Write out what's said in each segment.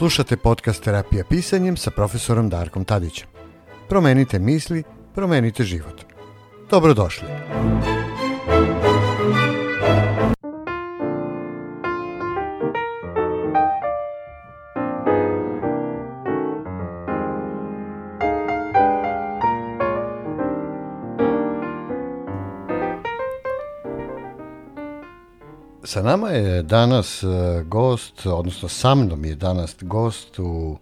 Slušate podcast Terapija pisanjem sa profesorom Darkom Tadićem. Promenite misli, promenite život. Dobrodošli. Sa nama je danas e, gost, odnosno sa mnom je danas gost u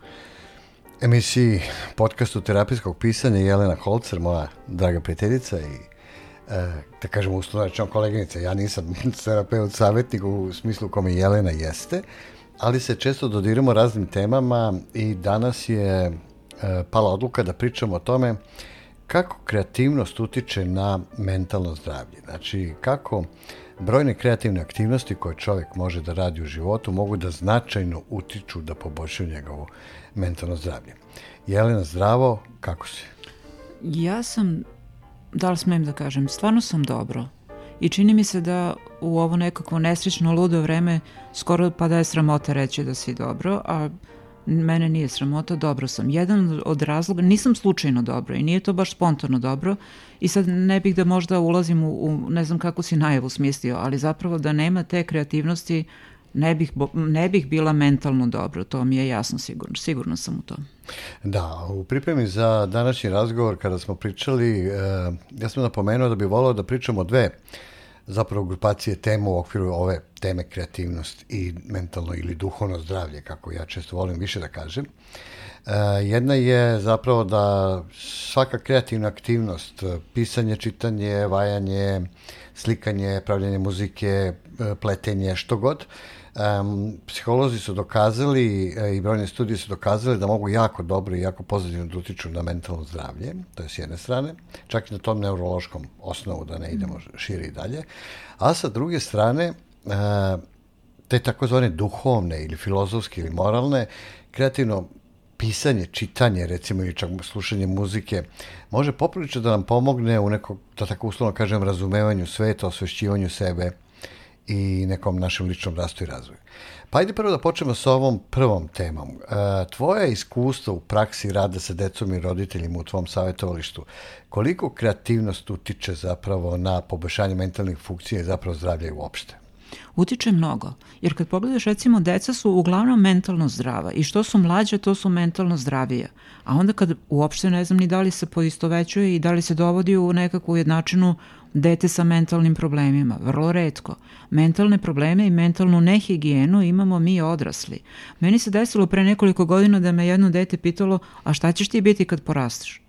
emisiji podcastu terapijskog pisanja Jelena Holcer, moja draga prijateljica i e, da kažem uslovno rečeno koleginica. Ja nisam terapeut savjetnik u smislu kome Jelena jeste, ali se često dodiramo raznim temama i danas je e, pala odluka da pričamo o tome kako kreativnost utiče na mentalno zdravlje. Znači, kako Brojne kreativne aktivnosti koje čovjek može da radi u životu mogu da značajno utiču da poboljšaju njegovo mentalno zdravlje. Jelena, zdravo, kako si? Ja sam, da li smem da kažem, stvarno sam dobro. I čini mi se da u ovo nekako nesrećno ludo vreme skoro pa da je sramota reći da si dobro, a mene nije sramota, dobro sam. Jedan od razloga, nisam slučajno dobro i nije to baš spontano dobro i sad ne bih da možda ulazim u, u ne znam kako si najavu smislio, ali zapravo da nema te kreativnosti ne bih, ne bih bila mentalno dobro, to mi je jasno sigurno, sigurno sam u tom. Da, u pripremi za današnji razgovor kada smo pričali, eh, ja sam napomenuo da bi volao da pričamo dve zapravo grupacije tema u okviru ove teme kreativnost i mentalno ili duhovno zdravlje, kako ja često volim više da kažem. E, jedna je zapravo da svaka kreativna aktivnost, pisanje, čitanje, vajanje, slikanje, pravljanje muzike, e, pletenje, što god, Um, psiholozi su dokazali e, i brojne studije su dokazali da mogu jako dobro i jako pozitivno da utiču na mentalno zdravlje, to je s jedne strane, čak i na tom neurološkom osnovu da ne idemo šire i dalje, a sa druge strane uh, te takozvane duhovne ili filozofske ili moralne, kreativno pisanje, čitanje, recimo i čak slušanje muzike, može poprilično da nam pomogne u neko, da tako uslovno kažem, razumevanju sveta, osvešćivanju sebe, i nekom našem ličnom rastu i razvoju. Pa ajde prvo da počnemo sa ovom prvom temom. E, tvoje iskustvo u praksi rada sa decom i roditeljima u tvom savjetovalištu, koliko kreativnost utiče zapravo na poboljšanje mentalnih funkcija i zapravo zdravlja i uopšte? Utiče mnogo, jer kad pogledaš recimo deca su uglavnom mentalno zdrava i što su mlađe to su mentalno zdravije, a onda kad uopšte ne znam ni da li se poistovećuje i da li se dovodi u nekakvu jednačinu dete sa mentalnim problemima, vrlo redko. Mentalne probleme i mentalnu nehigijenu imamo mi odrasli. Meni se desilo pre nekoliko godina da me jedno dete pitalo, a šta ćeš ti biti kad porasteš?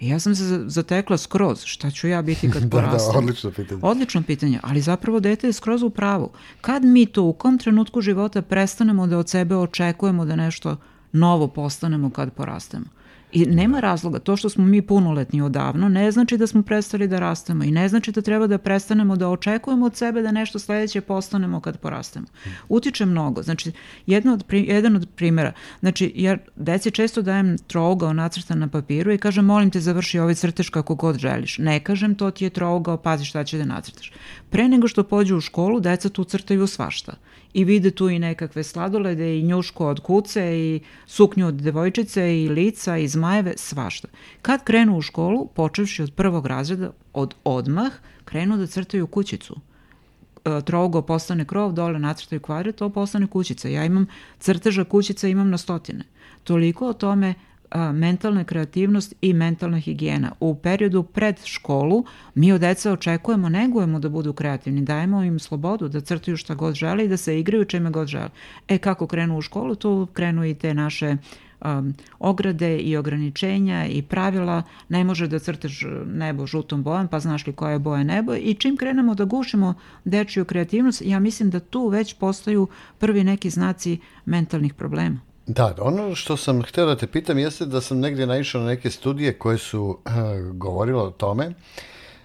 I ja sam se zatekla skroz, šta ću ja biti kad porastem? da, da, odlično pitanje. Odlično pitanje, ali zapravo dete je skroz u pravu. Kad mi to u kom trenutku života prestanemo da od sebe očekujemo da nešto novo postanemo kad porastemo? I nema razloga, to što smo mi punoletni odavno ne znači da smo prestali da rastemo i ne znači da treba da prestanemo da očekujemo od sebe da nešto sledeće postanemo kad porastemo. Utiče mnogo, znači jedno od, jedan od primjera, znači ja deci često dajem trougao nacrtan na papiru i kažem molim te završi ovaj crtež kako god želiš. Ne kažem to ti je trougao, pazi šta će da nacrtaš. Pre nego što pođu u školu, deca tu crtaju svašta i vide tu i nekakve sladolede i njušku od kuce i suknju od devojčice i lica i zmajeve, svašta. Kad krenu u školu, počevši od prvog razreda, od odmah, krenu da crtaju kućicu e, trogo postane krov, dole nacrtaju kvadrat, to postane kućica. Ja imam crteža kućica, imam na stotine. Toliko o tome mentalna kreativnost i mentalna higijena. U periodu pred školu mi od deca očekujemo, negujemo da budu kreativni, dajemo im slobodu da crtaju šta god žele i da se igraju čime god žele. E kako krenu u školu, tu krenu i te naše um, ograde i ograničenja i pravila, ne može da crtaš nebo žutom bojom, pa znaš li koja je boja nebo i čim krenemo da gušimo dečiju kreativnost, ja mislim da tu već postaju prvi neki znaci mentalnih problema. Da, ono što sam hteo da te pitam jeste da sam negdje naišao na neke studije koje su uh, govorile o tome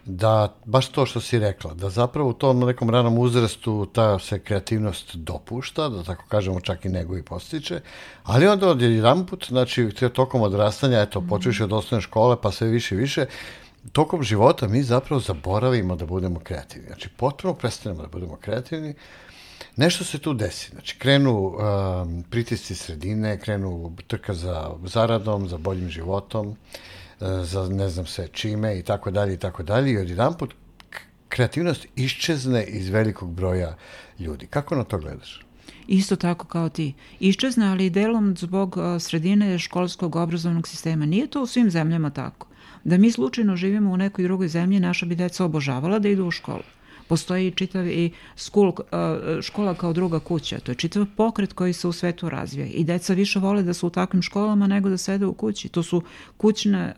da baš to što si rekla, da zapravo u tom nekom ranom uzrastu ta se kreativnost dopušta, da tako kažemo čak i nego i postiče, ali onda od jedan put, znači tokom odrastanja, eto, počeš od osnovne škole pa sve više i više, tokom života mi zapravo zaboravimo da budemo kreativni. Znači, potpuno prestanemo da budemo kreativni, nešto se tu desi. Znači, krenu um, pritisci sredine, krenu trka za zaradom, za boljim životom, uh, za ne znam se čime i tako dalje i tako dalje i odjedan put kreativnost iščezne iz velikog broja ljudi. Kako na to gledaš? Isto tako kao ti. Iščezne, ali delom zbog sredine školskog obrazovnog sistema. Nije to u svim zemljama tako. Da mi slučajno živimo u nekoj drugoj zemlji, naša bi deca obožavala da idu u školu postoji čitav i skul, škola kao druga kuća. To je čitav pokret koji se u svetu razvija i deca više vole da su u takvim školama nego da sede u kući. To su kućne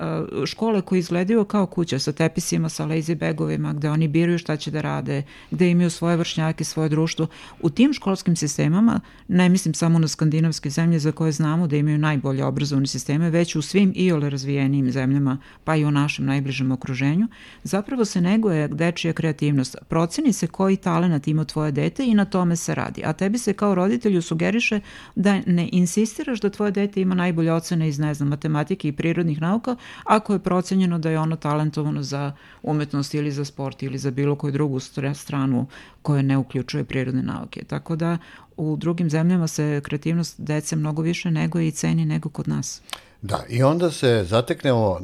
škole koje izgledaju kao kuća sa tepisima, sa lazy bagovima, gde oni biraju šta će da rade, gde imaju svoje vršnjake, svoje društvo. U tim školskim sistemama, ne mislim samo na skandinavske zemlje za koje znamo da imaju najbolje obrazovne sisteme, već u svim i ole razvijenijim zemljama, pa i u našem najbližem okruženju, zapravo se neguje dečija kreativnost, proceni se koji talenat ima tvoje dete i na tome se radi. A tebi se kao roditelju sugeriše da ne insistiraš da tvoje dete ima najbolje ocene iz, ne znam, matematike i prirodnih nauka, ako je procenjeno da je ono talentovano za umetnost ili za sport ili za bilo koju drugu stranu koja ne uključuje prirodne nauke. Tako da u drugim zemljama se kreativnost dece mnogo više nego i ceni nego kod nas. Da, i onda se zateknemo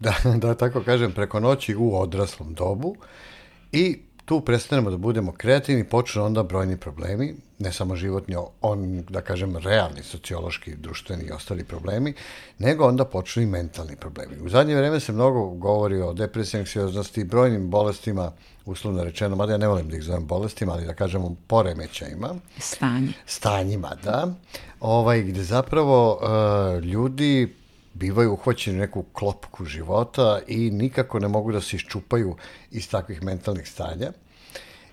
da, da tako kažem, preko noći u odraslom dobu i tu prestanemo da budemo kreativni, počnu onda brojni problemi, ne samo životni, on, da kažem, realni, sociološki, društveni i ostali problemi, nego onda počnu i mentalni problemi. U zadnje vreme se mnogo govori o depresiji, anksioznosti, brojnim bolestima, uslovno rečeno, mada ja ne volim da ih zovem bolestima, ali da kažemo poremećajima. Stanje. Stanjima, da. Ovaj, gde zapravo uh, ljudi bivaju uhvaćeni neku klopku života i nikako ne mogu da se iščupaju iz takvih mentalnih stanja.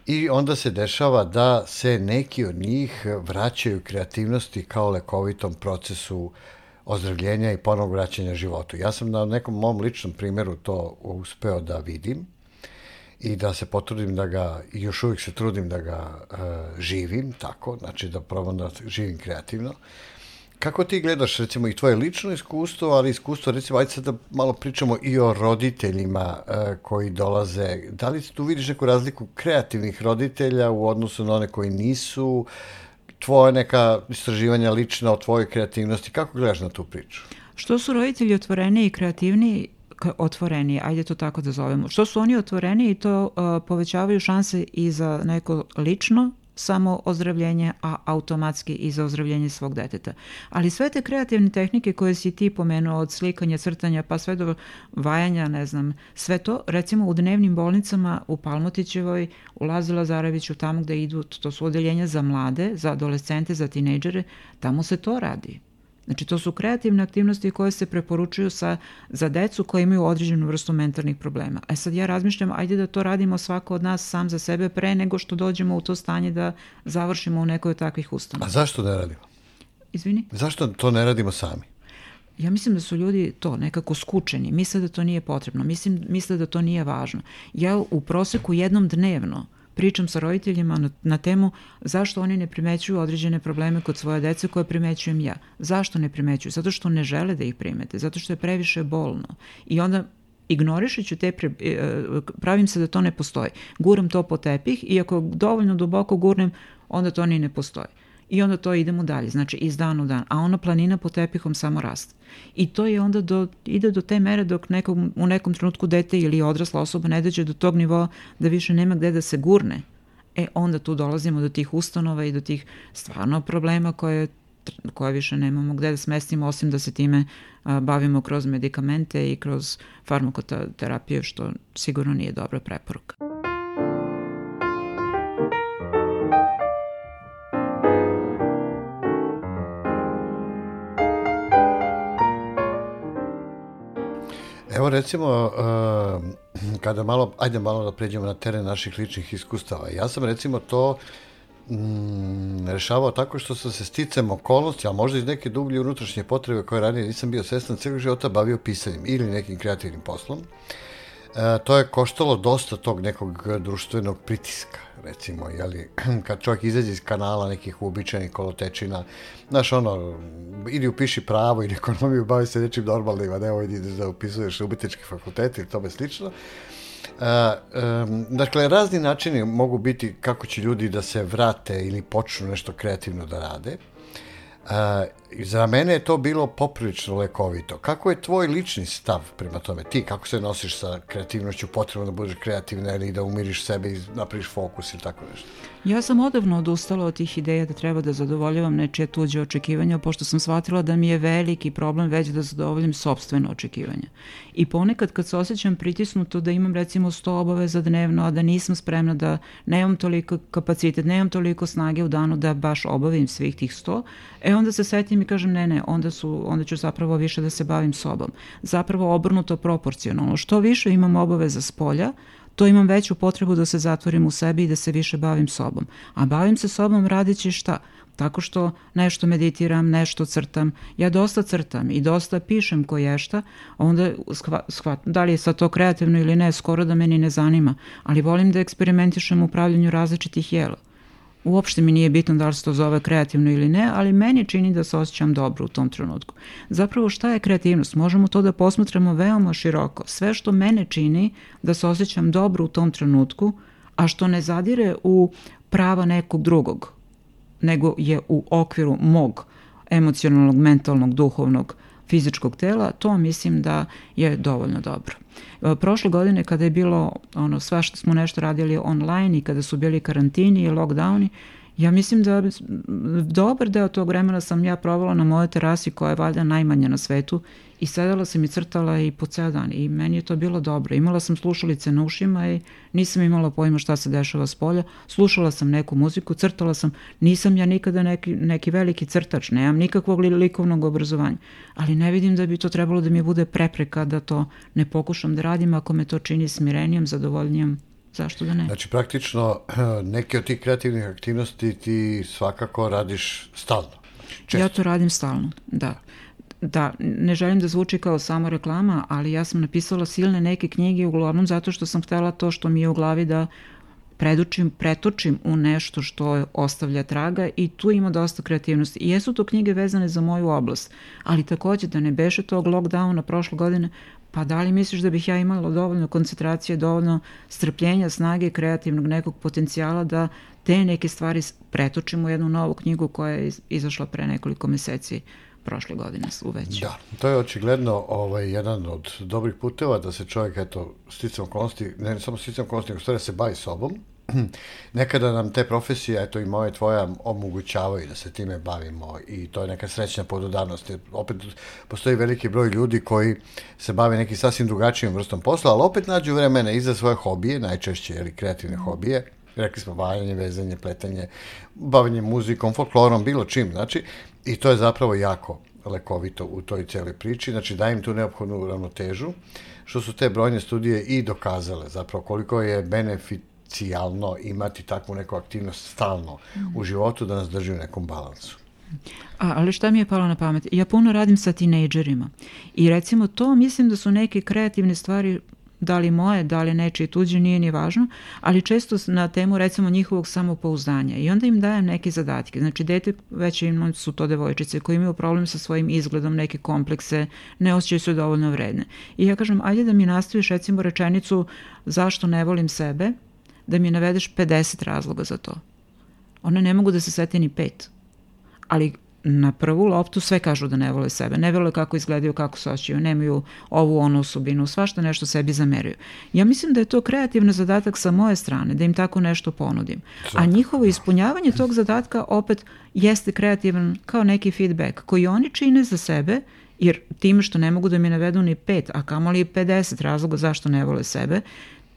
I onda se dešava da se neki od njih vraćaju kreativnosti kao lekovitom procesu ozdravljenja i ponovog vraćanja životu. Ja sam na nekom mom ličnom primjeru to uspeo da vidim i da se potrudim da ga, i još uvijek se trudim da ga uh, živim tako, znači da probam da živim kreativno. Kako ti gledaš recimo i tvoje lično iskustvo, ali iskustvo recimo, ajde sad da malo pričamo i o roditeljima e, koji dolaze. Da li tu vidiš neku razliku kreativnih roditelja u odnosu na one koji nisu? Tvoje neka istraživanja lična o tvojoj kreativnosti, kako gledaš na tu priču? Što su roditelji otvoreni i kreativni, otvoreni, ajde to tako da zovemo. Što su oni otvoreni i to uh, povećavaju šanse i za neko lično samo ozdravljenje, a automatski i za ozdravljenje svog deteta. Ali sve te kreativne tehnike koje si ti pomenuo od slikanja, crtanja, pa sve do vajanja, ne znam, sve to, recimo u dnevnim bolnicama u Palmotićevoj, u Lazu Lazareviću, tamo gde idu, to su odeljenja za mlade, za adolescente, za tinejdžere, tamo se to radi. Znači, to su kreativne aktivnosti koje se preporučuju sa, za decu koji imaju određenu vrstu mentalnih problema. E sad ja razmišljam, ajde da to radimo svako od nas sam za sebe pre nego što dođemo u to stanje da završimo u nekoj od takvih ustanova. A zašto ne radimo? Izvini? Zašto to ne radimo sami? Ja mislim da su ljudi to nekako skučeni, misle da to nije potrebno, mislim, misle da to nije važno. Ja u proseku jednom dnevno pričam sa roditeljima na, na temu zašto oni ne primećuju određene probleme kod svoje dece koje primećujem ja. Zašto ne primećuju? Zato što ne žele da ih primete, zato što je previše bolno. I onda ignorišući te, pre, pravim se da to ne postoji. Guram to po tepih i ako dovoljno duboko gurnem, onda to ni ne postoji i onda to idemo dalje, znači iz dana u dan, a ona planina pod tepihom samo raste. I to je onda do, ide do te mere dok nekom, u nekom trenutku dete ili odrasla osoba ne dođe do tog nivoa da više nema gde da se gurne. E onda tu dolazimo do tih ustanova i do tih stvarno problema koje koje više nemamo gde da smestimo osim da se time a, bavimo kroz medikamente i kroz farmakoterapiju što sigurno nije dobra preporuka. Evo recimo, uh, kada malo, ajde malo da pređemo na teren naših ličnih iskustava. Ja sam recimo to mm, rešavao tako što sam se sticam okolnosti, a možda iz neke dublje unutrašnje potrebe koje ranije nisam bio svestan celog života bavio pisanjem ili nekim kreativnim poslom. E, to je koštalo dosta tog nekog društvenog pritiska recimo, jeli, kad čovjek izađe iz kanala nekih uobičajenih kolotečina, znaš, ono, ili upiši pravo ili ekonomiju, bavi se nečim normalnim, a ne ovo ideš da upisuješ ubitečki fakultet ili tome slično. um, dakle, razni načini mogu biti kako će ljudi da se vrate ili počnu nešto kreativno da rade. Uh, za mene je to bilo poprilično lekovito. Kako je tvoj lični stav prema tome? Ti, kako se nosiš sa kreativnošću, potrebno da budeš kreativna ili da umiriš sebe i napraviš fokus ili tako nešto? Ja sam odavno odustala od tih ideja da treba da zadovoljavam nečije tuđe očekivanja, pošto sam shvatila da mi je veliki problem već da zadovoljim sobstveno očekivanje. I ponekad kad se osjećam pritisnuto da imam recimo 100 obaveza dnevno, a da nisam spremna da nemam toliko kapacitet, nemam toliko snage u danu da baš obavim svih tih 100, e onda se setim i kažem ne, ne, onda, su, onda ću zapravo više da se bavim sobom. Zapravo obrnuto proporcionalno. Što više imam obaveza s polja, to imam veću potrebu da se zatvorim u sebi i da se više bavim sobom. A bavim se sobom radići šta? Tako što nešto meditiram, nešto crtam. Ja dosta crtam i dosta pišem koješta, onda shvat, shvat, da li je sad to kreativno ili ne, skoro da meni ne zanima, ali volim da eksperimentišem u pravljanju različitih jela. Uopšte mi nije bitno da li se to zove kreativno ili ne, ali meni čini da se osjećam dobro u tom trenutku. Zapravo šta je kreativnost? Možemo to da posmatramo veoma široko. Sve što mene čini da se osjećam dobro u tom trenutku, a što ne zadire u prava nekog drugog, nego je u okviru mog emocionalnog, mentalnog, duhovnog, fizičkog tela, to mislim da je dovoljno dobro. E, prošle godine kada je bilo ono sva što smo nešto radili online i kada su bili karantini i lockdowni, Ja mislim da dobar deo tog vremena sam ja provala na mojoj terasi koja je valjda najmanja na svetu i sedela sam i crtala i po ceo dan i meni je to bilo dobro. Imala sam slušalice na ušima i nisam imala pojma šta se dešava s polja. Slušala sam neku muziku, crtala sam. Nisam ja nikada neki, neki veliki crtač, nemam nikakvog likovnog obrazovanja, ali ne vidim da bi to trebalo da mi bude prepreka da to ne pokušam da radim ako me to čini smirenijom, zadovoljnijom zašto da ne? Znači, praktično, neke od tih kreativnih aktivnosti ti svakako radiš stalno. Često. Ja to radim stalno, da. Da, ne želim da zvuči kao samo reklama, ali ja sam napisala silne neke knjige uglavnom zato što sam htela to što mi je u glavi da predučim, pretočim u nešto što ostavlja traga i tu ima dosta kreativnosti. I jesu to knjige vezane za moju oblast, ali takođe da ne beše tog lockdowna prošle godine, pa da li misliš da bih ja imala dovoljno koncentracije, dovoljno strpljenja, snage, kreativnog nekog potencijala da te neke stvari pretočim u jednu novu knjigu koja je izašla pre nekoliko meseci prošle godine su već. Da, to je očigledno ovaj, jedan od dobrih puteva da se čovjek, eto, sticam okolnosti, ne samo sticam okolnosti, nego stvari da se bavi sobom, nekada nam te profesije, eto i moje tvoja, omogućavaju da se time bavimo i to je neka srećna podudarnost. Opet postoji veliki broj ljudi koji se bave nekim sasvim drugačijim vrstom posla, ali opet nađu vremena i za svoje hobije, najčešće ili kreativne hobije, rekli smo valjanje, vezanje, pletanje, bavanje muzikom, folklorom, bilo čim, znači, i to je zapravo jako lekovito u toj celoj priči, znači da im tu neophodnu ravnotežu, što su te brojne studije i dokazale, zapravo koliko je benefit cijalno imati takvu neku aktivnost stalno mm. u životu da nas drži u nekom balansu. A, ali šta mi je palo na pamet? Ja puno radim sa tinejdžerima i recimo to mislim da su neke kreativne stvari da li moje, da li nečije tuđe, nije ni važno, ali često na temu recimo njihovog samopouzdanja i onda im dajem neke zadatke. Znači, dete već imam su to devojčice koji imaju problem sa svojim izgledom, neke komplekse, ne osjećaju se dovoljno vredne. I ja kažem, ajde da mi nastaviš recimo rečenicu zašto ne volim sebe, da mi navedeš 50 razloga za to. One ne mogu da se sete ni pet. Ali na prvu loptu sve kažu da ne vole sebe, ne vole kako izgledaju, kako se osjećaju, nemaju ovu onu osobinu, svašta nešto sebi zameruju. Ja mislim da je to kreativni zadatak sa moje strane, da im tako nešto ponudim. A njihovo ispunjavanje tog zadatka opet jeste kreativan kao neki feedback koji oni čine za sebe jer time što ne mogu da mi navedu ni pet, a kamoli 50 razloga zašto ne vole sebe,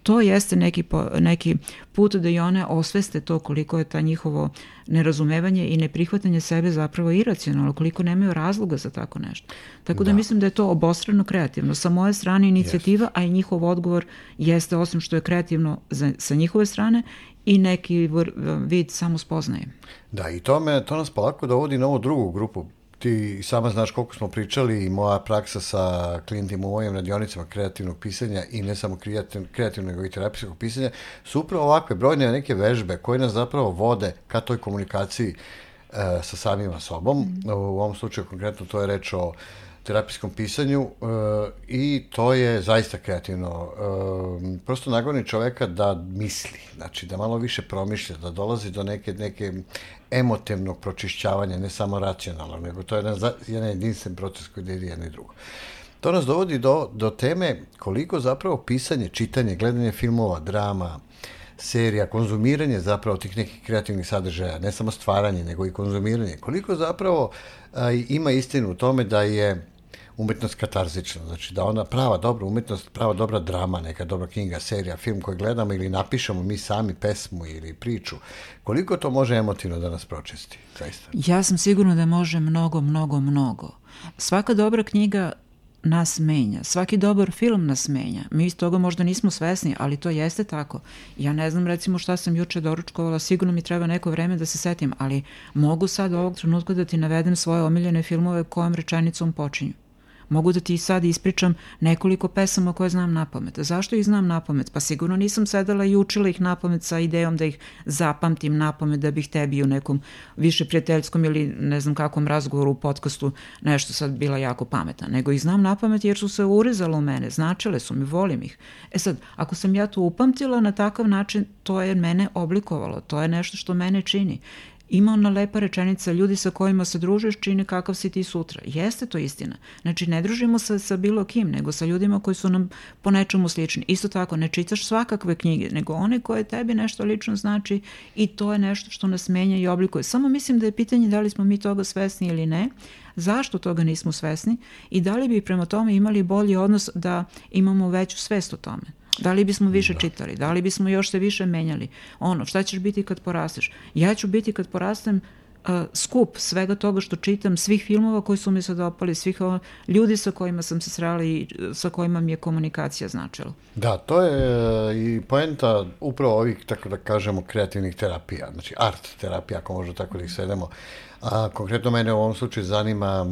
to jeste neki, po, neki put da i one osveste to koliko je ta njihovo nerazumevanje i neprihvatanje sebe zapravo iracionalno, koliko nemaju razloga za tako nešto. Tako da, da mislim da je to obostrano kreativno. Sa moje strane inicijativa, yes. a i njihov odgovor jeste osim što je kreativno za, sa njihove strane i neki vr, vid samo spoznaje. Da, i to, me, to nas polako dovodi na ovu drugu grupu ti sama znaš koliko smo pričali i moja praksa sa klijentima u mojim radionicama kreativnog pisanja i ne samo kreativnog, nego i terapijskog pisanja su upravo ovakve brojne neke vežbe koje nas zapravo vode ka toj komunikaciji e, sa samima sobom. Mm. U ovom slučaju konkretno to je reč o terapijskom pisanju uh, i to je zaista kreativno. Uh, prosto nagoni čoveka da misli, znači da malo više promišlja, da dolazi do neke, neke emotivnog pročišćavanja, ne samo racionalno, nego to je jedan, jedan jedinstven proces koji ide jedno i drugo. To nas dovodi do, do teme koliko zapravo pisanje, čitanje, gledanje filmova, drama, serija, konzumiranje zapravo tih nekih kreativnih sadržaja, ne samo stvaranje, nego i konzumiranje, koliko zapravo a, ima istinu u tome da je umetnost katarzična, znači da ona prava dobra umetnost, prava dobra drama, neka dobra knjiga, serija, film koji gledamo ili napišemo mi sami pesmu ili priču, koliko to može emotivno da nas pročisti, zaista? Ja sam sigurna da može mnogo, mnogo, mnogo. Svaka dobra knjiga nas menja. Svaki dobar film nas menja. Mi iz toga možda nismo svesni, ali to jeste tako. Ja ne znam recimo šta sam juče doručkovala, sigurno mi treba neko vreme da se setim, ali mogu sad ovog trenutka da ti navedem svoje omiljene filmove kojom rečenicom počinju. Mogu da ti sad ispričam nekoliko pesama koje znam na pamet. Zašto ih znam na pamet? Pa sigurno nisam sedala i učila ih na pamet sa idejom da ih zapamtim na pamet da bih tebi u nekom više prijateljskom ili ne znam kakvom razgovoru u podcastu nešto sad bila jako pametna. Nego ih znam na pamet jer su se urezala u mene, značile su mi, volim ih. E sad, ako sam ja to upamtila na takav način, to je mene oblikovalo, to je nešto što mene čini ima ona lepa rečenica, ljudi sa kojima se družiš čine kakav si ti sutra. Jeste to istina. Znači, ne družimo se sa bilo kim, nego sa ljudima koji su nam po nečemu slični. Isto tako, ne čitaš svakakve knjige, nego one koje tebi nešto lično znači i to je nešto što nas menja i oblikuje. Samo mislim da je pitanje da li smo mi toga svesni ili ne, zašto toga nismo svesni i da li bi prema tome imali bolji odnos da imamo veću svest o tome. Da li bismo više da. čitali? Da li bismo još se više menjali? Ono, šta ćeš biti kad porasteš? Ja ću biti kad porastem uh, skup svega toga što čitam, svih filmova koji su mi se dopali, svih uh, ljudi sa kojima sam se srela i sa kojima mi je komunikacija značila. Da, to je uh, i poenta upravo ovih, tako da kažemo, kreativnih terapija, znači art terapija, ako možemo tako da ih sedemo. A konkretno mene u ovom slučaju zanima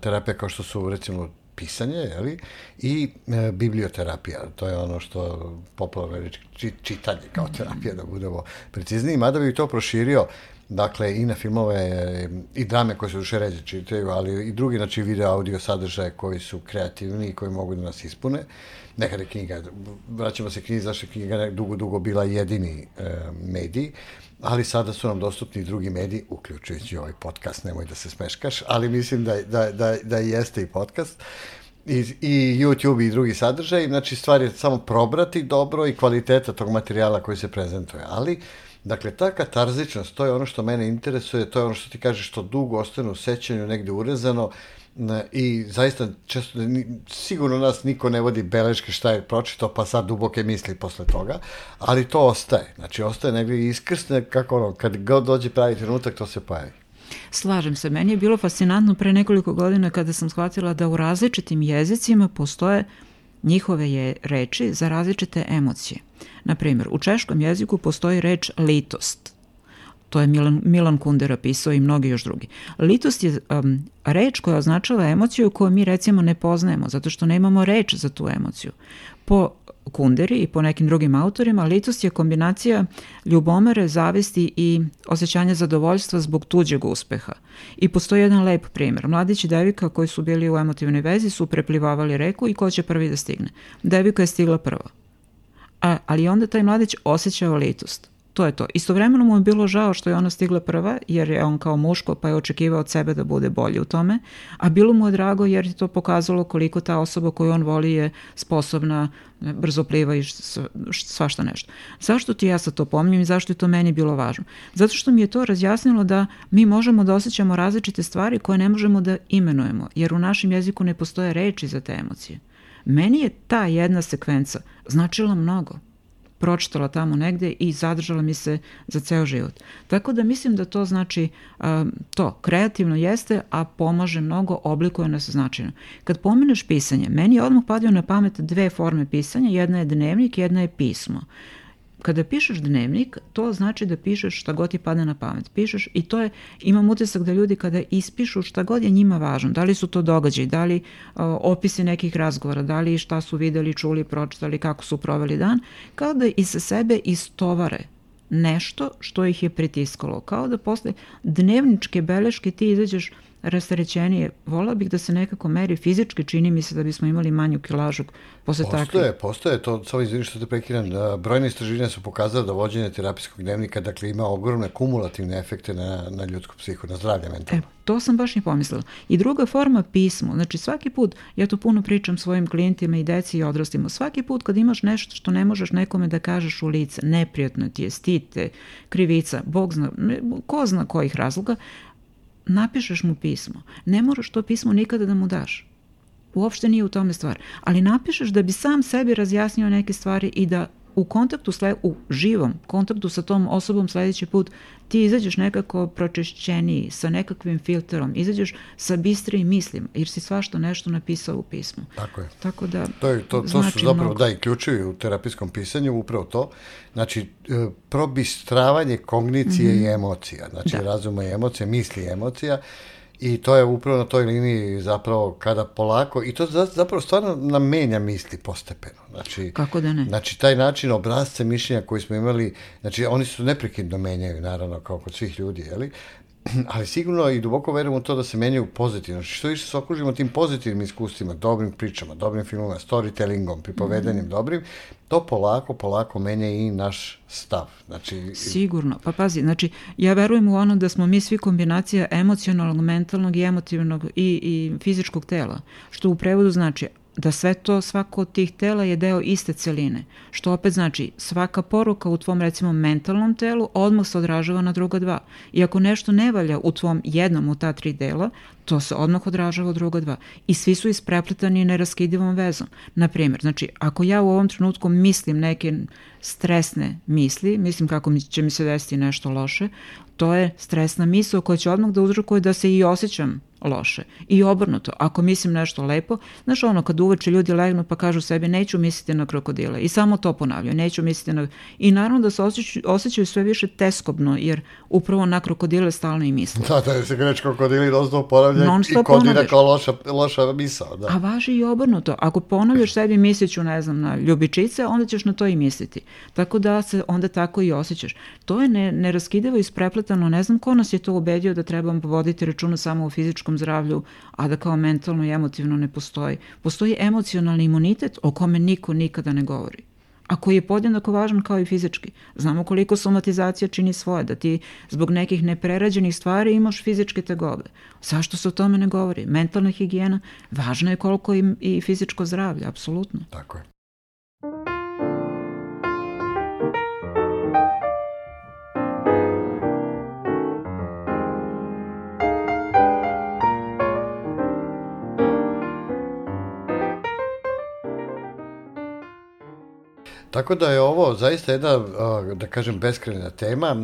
terapija kao što su recimo pisanje, jeli, i e, biblioterapija. To je ono što popularno reći čitanje kao terapija, da budemo precizniji. Mada bih to proširio dakle i na filmove i drame koje se duše ređe čitaju, ali i drugi znači video audio sadržaje koji su kreativni i koji mogu da nas ispune. Nekada je knjiga, vraćamo se knjizi, zašto je knjiga dugo, dugo bila jedini e, medij, ali sada su nam dostupni i drugi mediji, uključujući ovaj podcast, nemoj da se smeškaš, ali mislim da, da, da, da jeste i podcast. I, i YouTube i drugi sadržaj, znači stvar je samo probrati dobro i kvaliteta tog materijala koji se prezentuje, ali Dakle, ta katarzičnost, to je ono što mene interesuje, to je ono što ti kažeš što dugo ostane u sećanju, negde urezano, i zaista često sigurno nas niko ne vodi beleške šta je pročitao pa sad duboke misli posle toga ali to ostaje. Znači ostaje negdje iskrsne kako ono kad god dođe pravi trenutak to se pojavi Slažem se, meni je bilo fascinantno pre nekoliko godina kada sam shvatila da u različitim jezicima postoje njihove je reči za različite emocije. Na primjer, u češkom jeziku postoji reč litost, to je Milan, Milan Kundera pisao i mnogi još drugi. Litost je um, reč koja označava emociju koju mi recimo ne poznajemo, zato što nemamo reč za tu emociju. Po Kunderi i po nekim drugim autorima, litost je kombinacija ljubomere, zavisti i osjećanja zadovoljstva zbog tuđeg uspeha. I postoji jedan lep primjer. Mladić i devika koji su bili u emotivnoj vezi su preplivavali reku i ko će prvi da stigne. Devika je stigla prva. A, ali onda taj mladić osjećao litost to je to. Istovremeno mu je bilo žao što je ona stigla prva, jer je on kao muško pa je očekivao od sebe da bude bolji u tome, a bilo mu je drago jer je to pokazalo koliko ta osoba koju on voli je sposobna, brzo pliva i svašta nešto. Zašto ti ja sad to pominjem i zašto je to meni bilo važno? Zato što mi je to razjasnilo da mi možemo da osjećamo različite stvari koje ne možemo da imenujemo, jer u našem jeziku ne postoje reči za te emocije. Meni je ta jedna sekvenca značila mnogo pročitala tamo negde i zadržala mi se za ceo život. Tako da mislim da to znači um, to, kreativno jeste, a pomaže mnogo, oblikuje nas značajno. Kad pomeneš pisanje, meni je odmah padio na pamet dve forme pisanja, jedna je dnevnik, jedna je pismo. Kada pišeš dnevnik, to znači da pišeš šta god ti pada na pamet. Pišeš i to je, imam utisak da ljudi kada ispišu šta god je njima važno, da li su to događaj, da li uh, opisi nekih razgovora, da li šta su videli, čuli, pročitali, kako su proveli dan, kao da iz sebe istovare nešto što ih je pritiskalo. Kao da posle dnevničke beleške ti izađeš rasterećenije. Vola bih da se nekako meri fizički, čini mi se da bismo imali manju kilažu posle postoje, takve. Postoje, to, samo izvini što te prekiram, da brojne istraživanja su pokazale da vođenje terapijskog dnevnika, dakle, ima ogromne kumulativne efekte na, na ljudsku psihu, na zdravlje mentalno. E, to sam baš i pomislila. I druga forma pismo, znači svaki put, ja to puno pričam svojim klijentima i deci i odrastima, svaki put kad imaš nešto što ne možeš nekome da kažeš u lice, neprijatno ti je, stite, krivica, bog zna, ko zna kojih razloga, napišeš mu pismo. Ne moraš to pismo nikada da mu daš. Uopšte nije u tome stvar. Ali napišeš da bi sam sebi razjasnio neke stvari i da u kontaktu, sle, u živom kontaktu sa tom osobom sledeći put ti izađeš nekako pročišćeniji, sa nekakvim filterom, izađeš sa bistrijim mislima, jer si svašto nešto napisao u pismu. Tako je. Tako da to, je, to, to znači su zapravo mnogo. da i ključevi u terapijskom pisanju, upravo to. Znači, e, probistravanje kognicije mm -hmm. i emocija, znači da. razuma i emocija, misli i emocija, I to je upravo na toj liniji zapravo kada polako, i to zapravo stvarno nam menja misli postepeno. Znači, Kako da ne? Znači, taj način obrazce mišljenja koji smo imali, znači, oni su neprekidno menjaju, naravno, kao kod svih ljudi, jeli? ali sigurno i duboko verujem u to da se menjaju pozitivno. Znači, što više se okružimo tim pozitivnim iskustvima, dobrim pričama, dobrim filmima, storytellingom, pripovedanjem mm. dobrim, to polako, polako menja i naš stav. Znači, Sigurno. Pa pazi, znači, ja verujem u ono da smo mi svi kombinacija emocionalnog, mentalnog i emotivnog i, i fizičkog tela, što u prevodu znači da sve to, svako od tih tela je deo iste celine, što opet znači svaka poruka u tvom recimo mentalnom telu odmah se odražava na druga dva. I ako nešto ne valja u tvom jednom u ta tri dela, to se odmah odražava u druga dva. I svi su isprepletani neraskidivom vezom. Naprimjer, znači, ako ja u ovom trenutku mislim neke stresne misli, mislim kako mi će mi se desiti nešto loše, to je stresna misla koja će odmah da uzrokuje da se i osjećam loše. I obrnuto, ako mislim nešto lepo, znaš ono, kad uveče ljudi legnu pa kažu sebi neću misliti na krokodile i samo to ponavljaju, neću misliti na... I naravno da se osjećaju, osjećaju sve više teskobno, jer upravo na krokodile stalno i misle. Da, da se greč krokodili non ponavlja i kodira kao loša, loša misao. Da. A važi i obrnuto. Ako ponavljaš sebi misliću, ne znam, na ljubičice, onda ćeš na to i misliti. Tako da se onda tako i osjećaš. To je ne, neraskidivo isprepletano. Ne znam ko nas je to ubedio da trebamo voditi računa samo o fizičkom zdravlju, a da kao mentalno i emotivno ne postoji. Postoji emocionalni imunitet o kome niko nikada ne govori a koji je podjednako važan kao i fizički. Znamo koliko somatizacija čini svoje, da ti zbog nekih neprerađenih stvari imaš fizičke tegobe. Zašto se o tome ne govori? Mentalna higijena, važno je koliko i, i fizičko zdravlje, apsolutno. Tako je. Tako da je ovo zaista jedna, da kažem, beskrajna tema.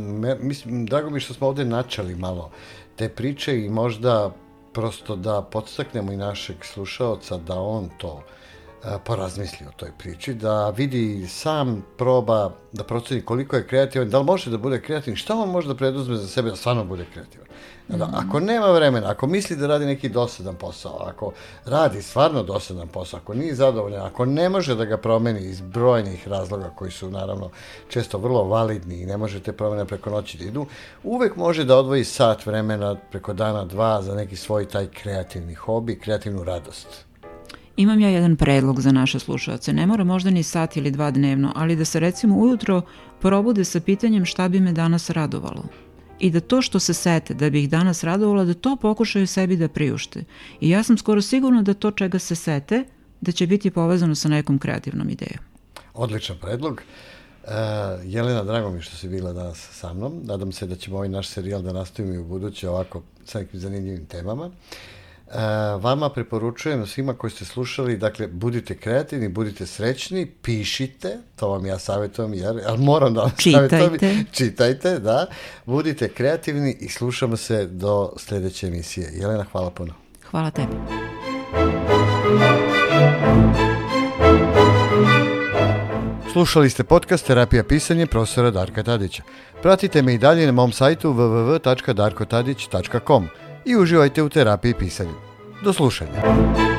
Mislim, drago mi što smo ovde načali malo te priče i možda prosto da podstaknemo i našeg slušaoca da on to porazmisli o toj priči, da vidi sam proba da proceni koliko je kreativan, da li može da bude kreativan, šta on može da preduzme za sebe da stvarno bude kreativan. Da, ako nema vremena, ako misli da radi neki dosadan posao, ako radi stvarno dosadan posao, ako nije zadovoljan, ako ne može da ga promeni iz brojnih razloga koji su naravno često vrlo validni i ne može te promene preko noći da idu, uvek može da odvoji sat vremena preko dana dva za neki svoj taj kreativni hobi, kreativnu radost. Imam ja jedan predlog za naše slušalce. Ne mora možda ni sat ili dva dnevno, ali da se recimo ujutro probude sa pitanjem šta bi me danas radovalo i da to što se sete da bi ih danas radovala, da to pokušaju sebi da priušte. I ja sam skoro sigurna da to čega se sete, da će biti povezano sa nekom kreativnom idejom. Odličan predlog. Uh, Jelena, drago mi što si bila danas sa mnom. Nadam se da ćemo ovaj naš serijal da nastavimo i u buduće ovako sa nekim zanimljivim temama. Uh, vama preporučujem svima koji ste slušali, dakle, budite kreativni, budite srećni, pišite, to vam ja savjetujem, jer, ali moram da vam čitajte. savjetujem, čitajte, da, budite kreativni i slušamo se do sledeće emisije. Jelena, hvala puno. Hvala tebi. Slušali ste podcast Terapija pisanja profesora Darka Tadića. Pratite me i dalje na mom sajtu www.darkotadić.com i uživajte u terapiji pisanja. Do slušanja.